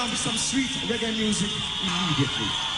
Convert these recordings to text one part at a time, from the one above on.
down some sweet reggae music immediately.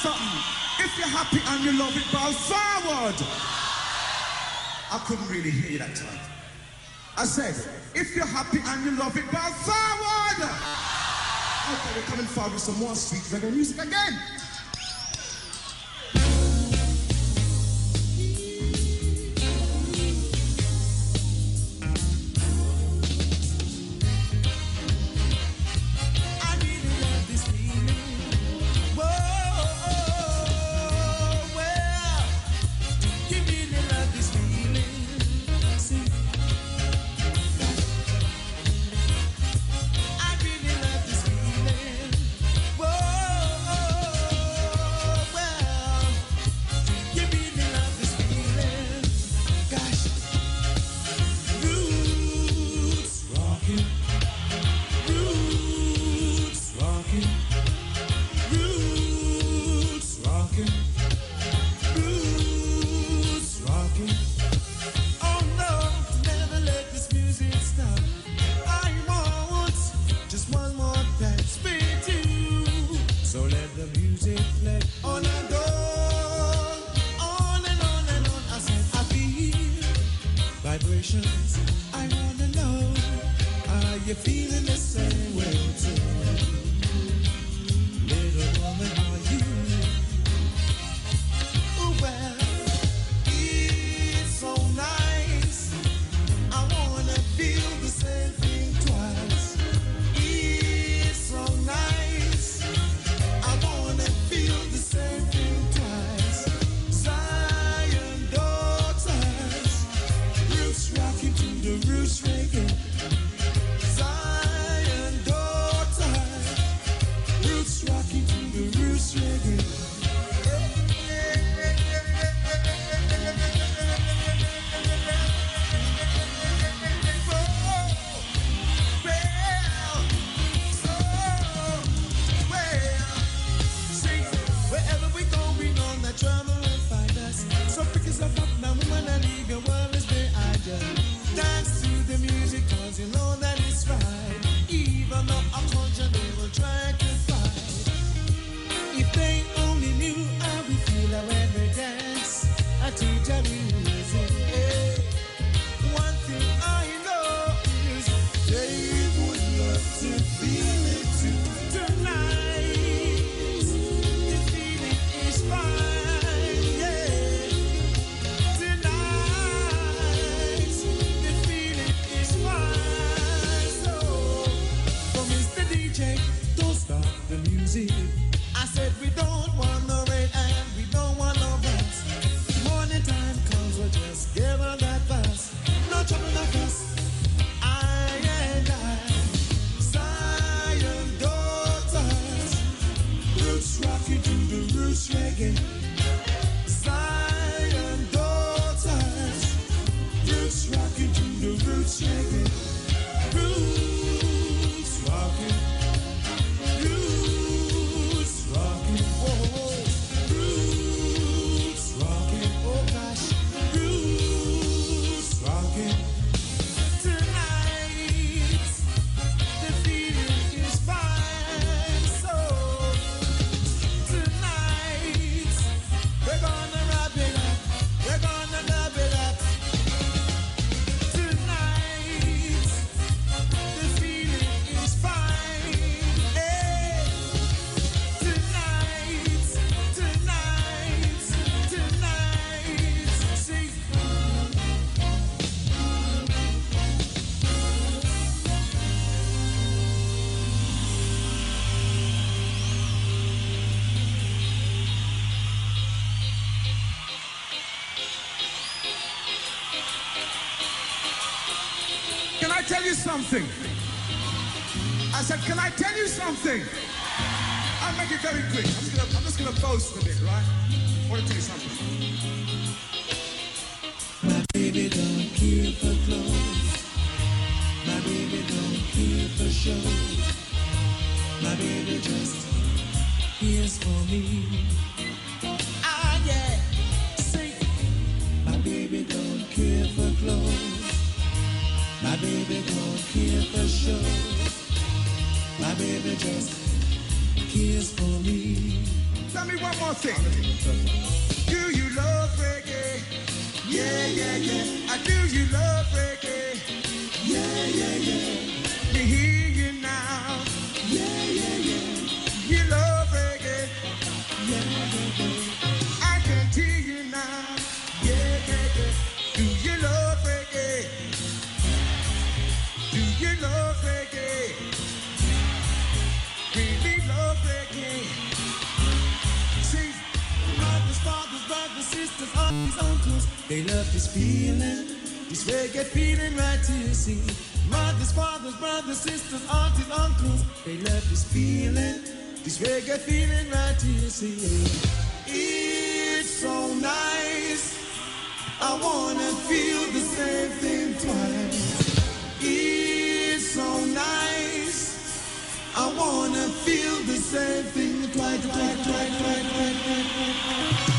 something. If you're happy and you love it, bow forward. I couldn't really hear you that time. I said, if you're happy and you love it, bow forward. Okay, we're coming forward with some more sweet reggae music again. close to me. They love this feeling, this reggae feeling right to your. Mothers, fathers, brothers, sisters, aunties, uncles. They love this feeling, this reggae feeling right to your. It's so nice. I wanna feel the same thing twice. It's so nice. I wanna feel the same thing twice, twice, twice, twice, twice, twice, twice.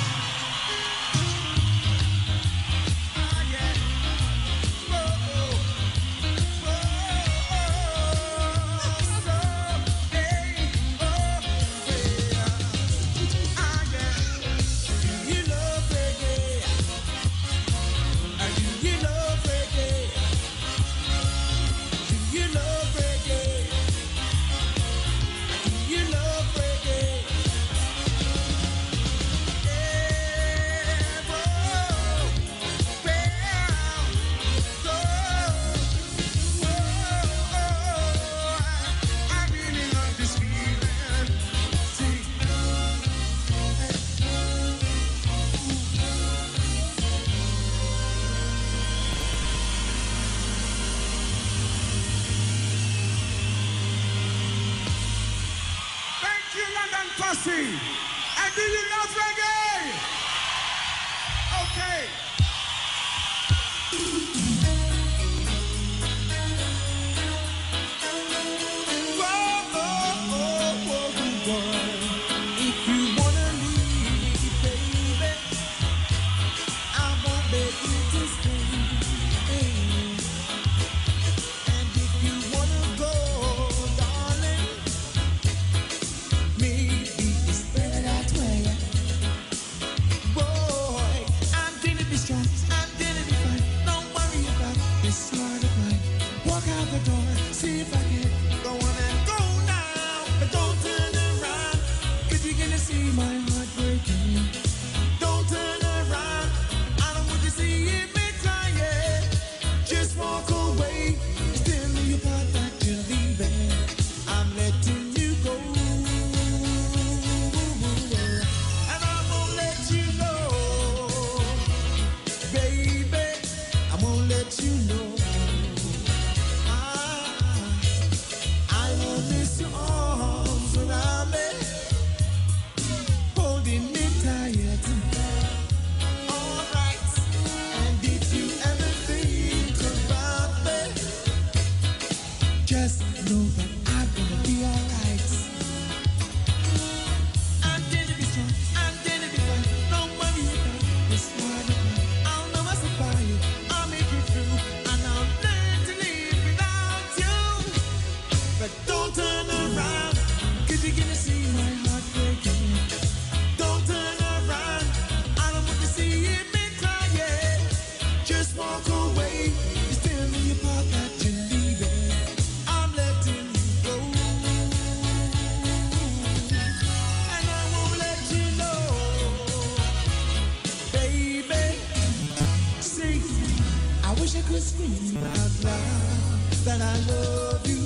scream out loud that I love you.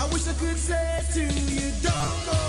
I wish I could say to you, don't go.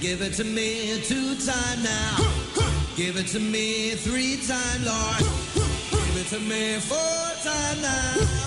give it to me two time now. give it to me three time, Lord. give it to me four time now.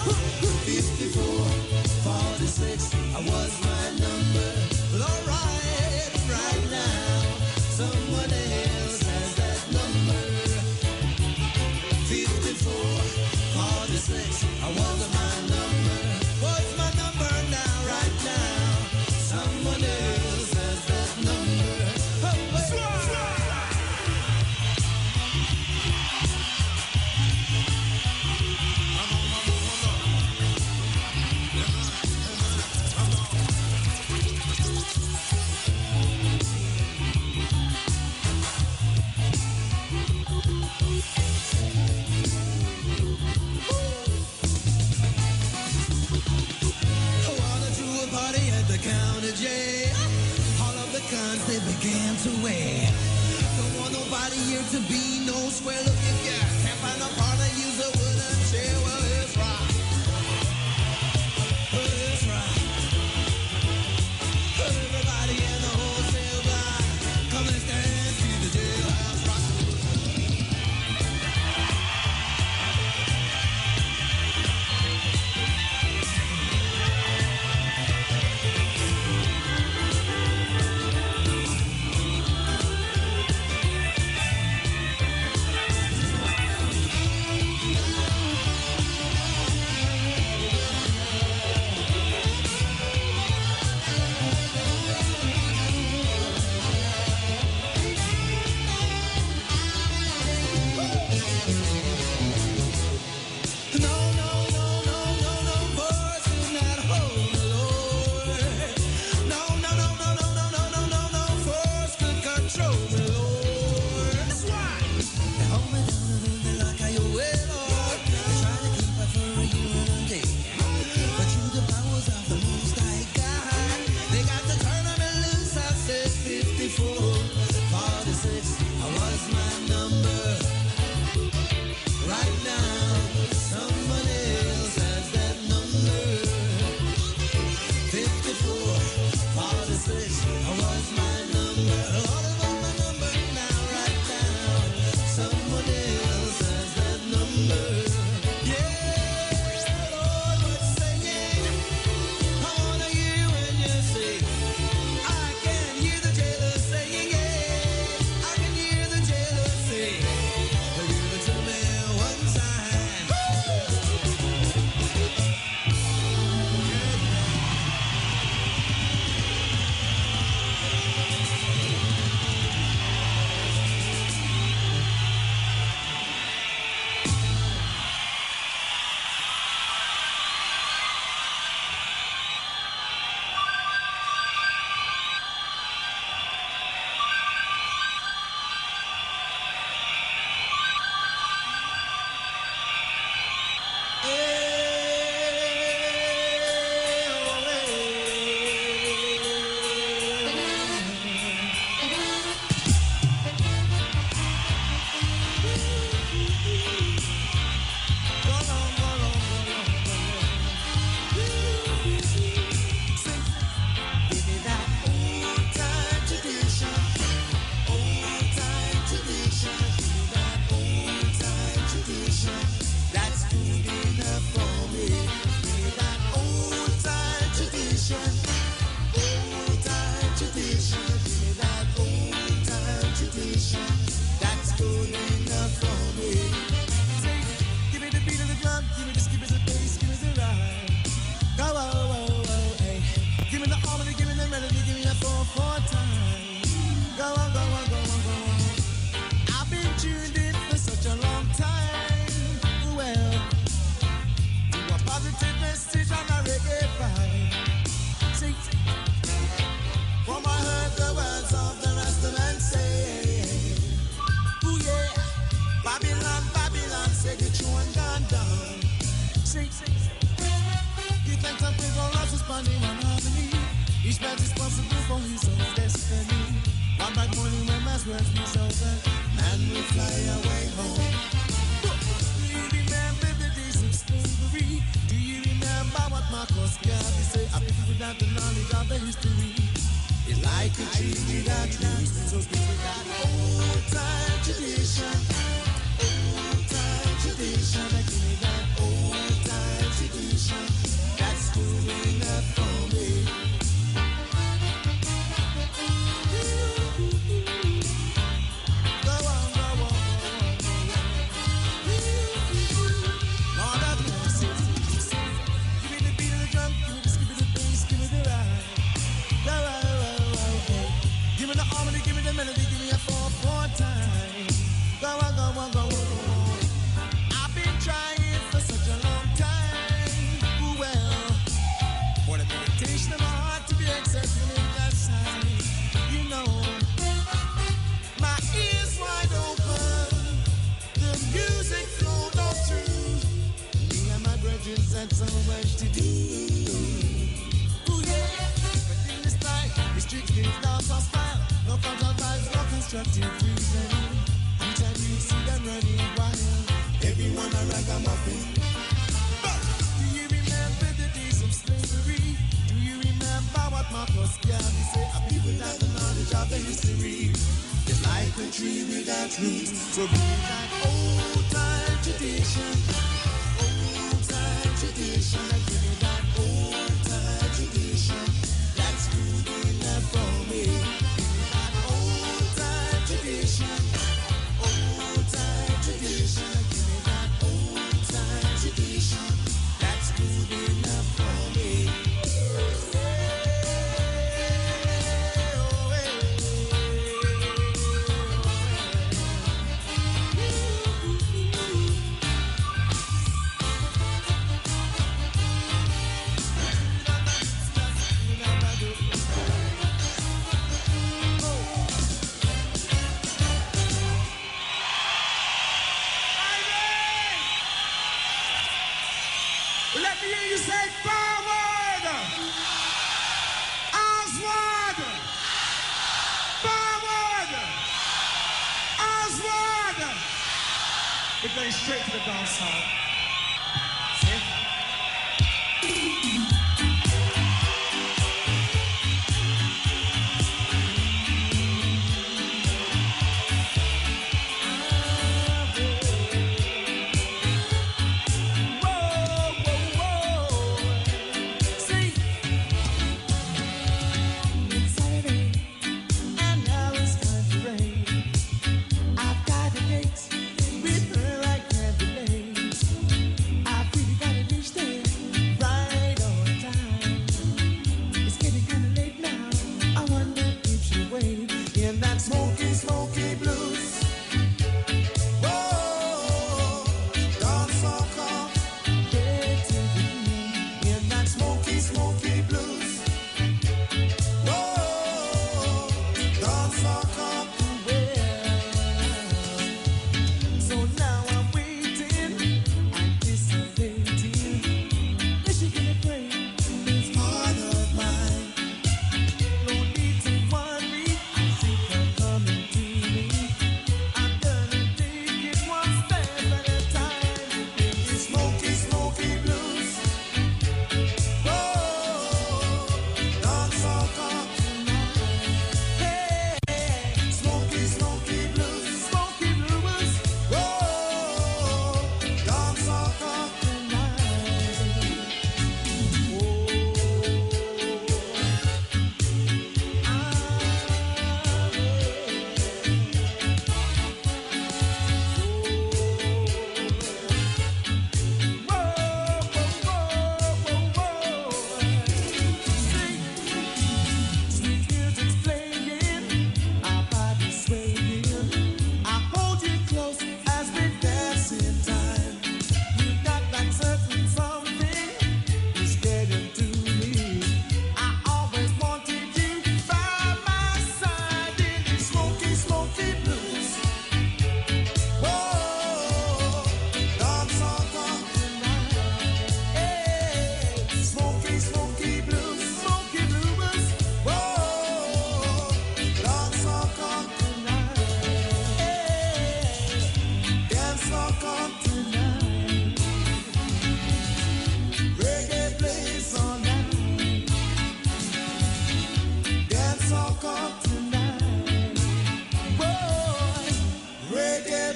So bring that old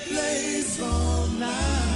place all night.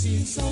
Just so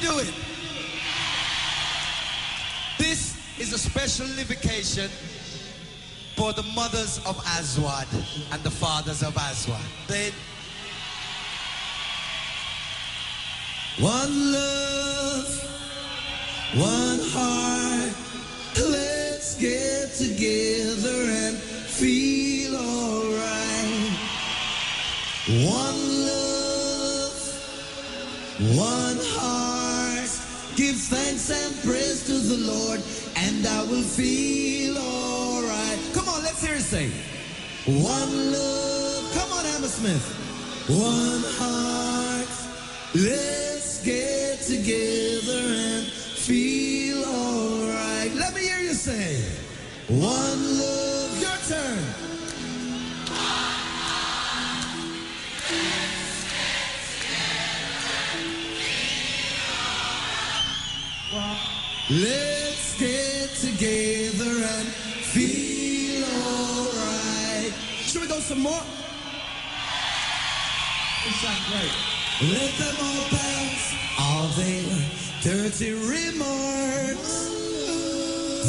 do it. This is a special invocation for the mothers of Aswad and the fathers of Aswad. They... One love, one heart, let's get together and feel alright. One love, one heart and praise to the Lord, and I will feel alright. Come on, let's hear it sing. One look, come on, Hammersmith. One heart, let's get together and feel alright. Let me hear you say, One look. Let's get together and feel alright. Should we go some more? It sounds great. Let them all bounce all their dirty remarks.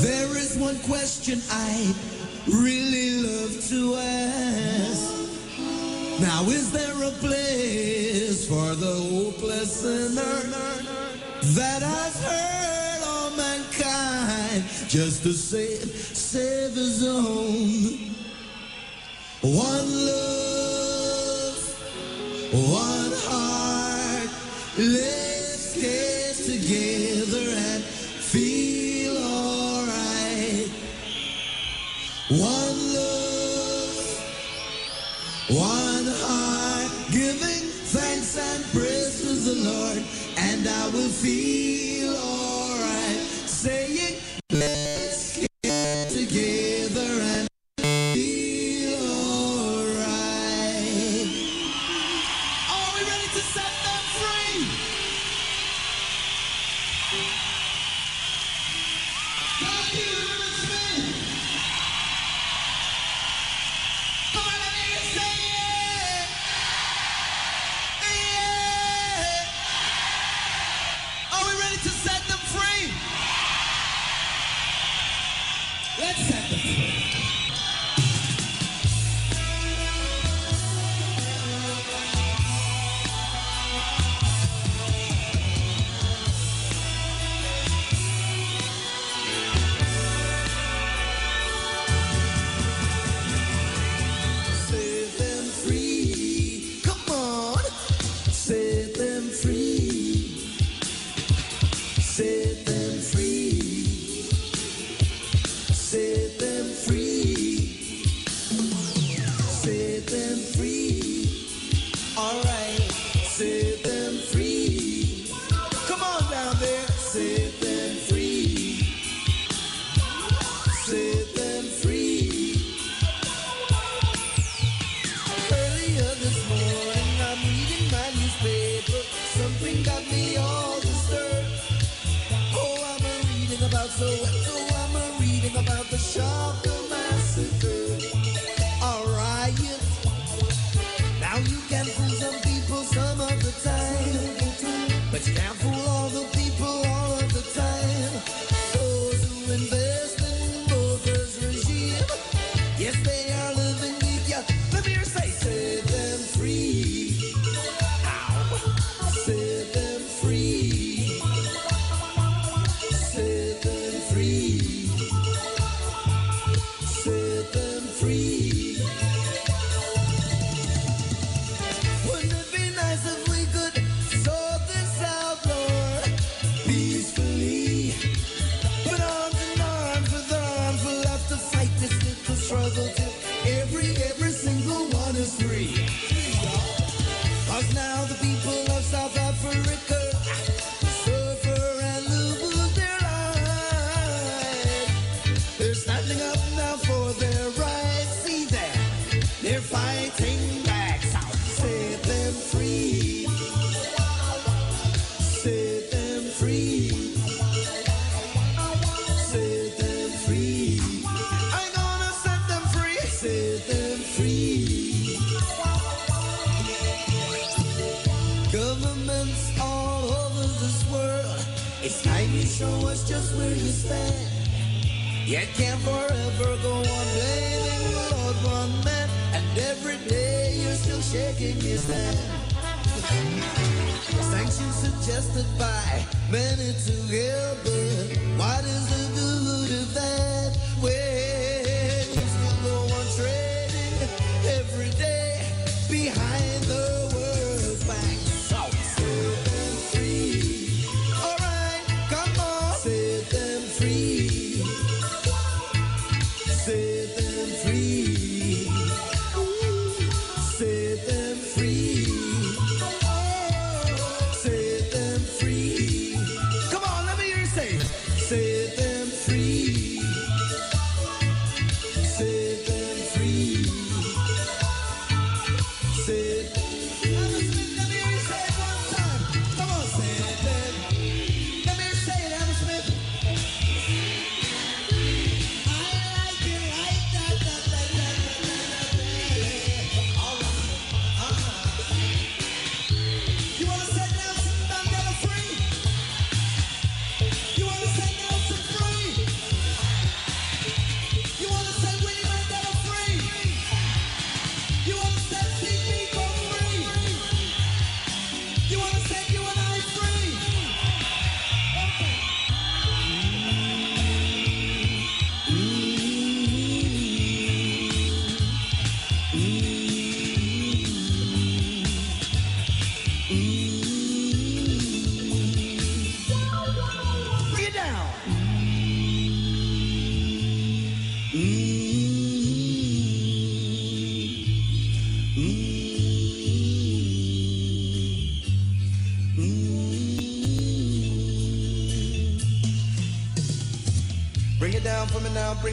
There is one question I really love to ask. Now, is there a place for the hopeless sinner that I've heard? night just to save, save his own. One love, one heart, let's get together and feel alright. One love, one heart, giving thanks and praise to the Lord, and I will feel alright. Saying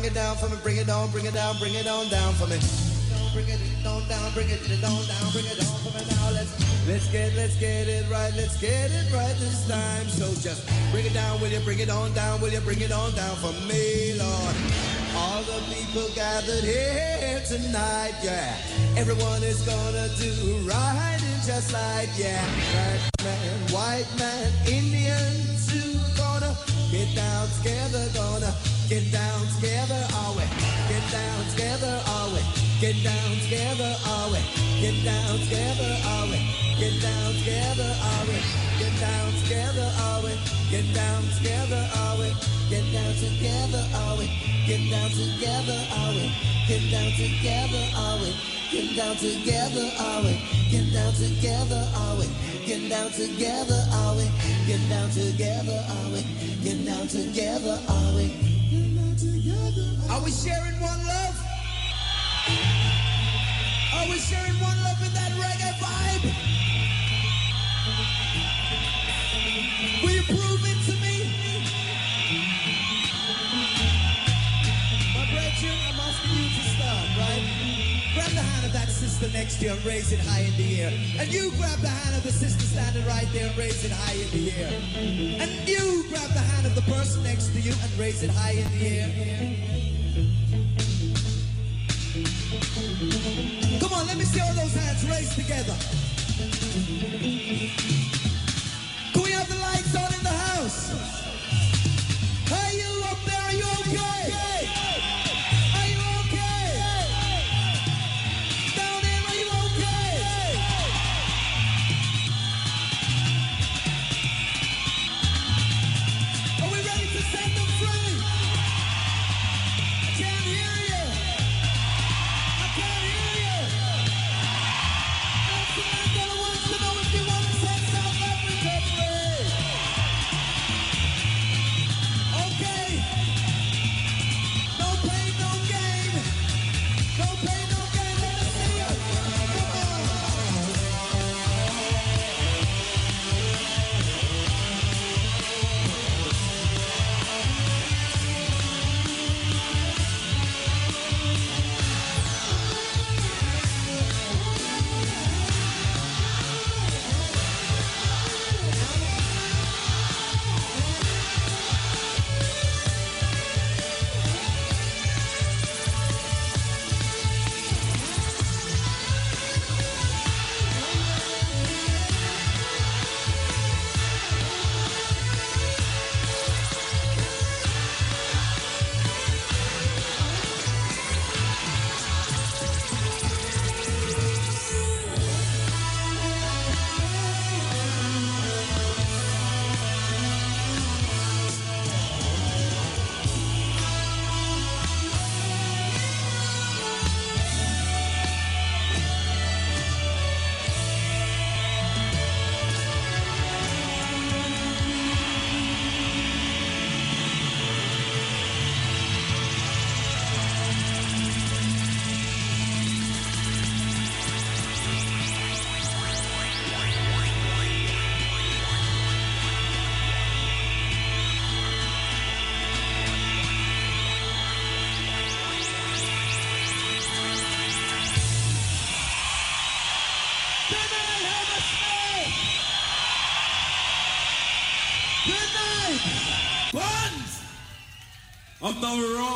it down for me, bring it on, bring it down, bring it on down for me. Bring it on down, bring it on down, bring it on for me now. Let's let's get let's get it right, let's get it right this time. So just bring it down, will you bring it on down, will you bring it on down for me, Lord? All the people gathered here tonight, yeah. Everyone is gonna do right and just like, yeah. Black man, white man, together, are we? Get down together, are we? Get down together, are we? Get down together, are we? Get down together, are we? Get down together, are we? Get down together, are we? Get down together, are we? Get down together, are we? Get down together, are we? Get down together, are we? Get down together, are we? Get down together, are we? Get down together. Are we sharing one love? Are we sharing one love in that reggae vibe? Will you prove it to me? My brethren, I'm asking you to start, right? Grab the hand of that sister next to you and raise it high in the air. And you grab the hand of the sister standing right there and raise it high in the air. And you grab the hand of the person next to you and raise it high in the air. See all those hands raised together. Can we have the lights on in the house? power.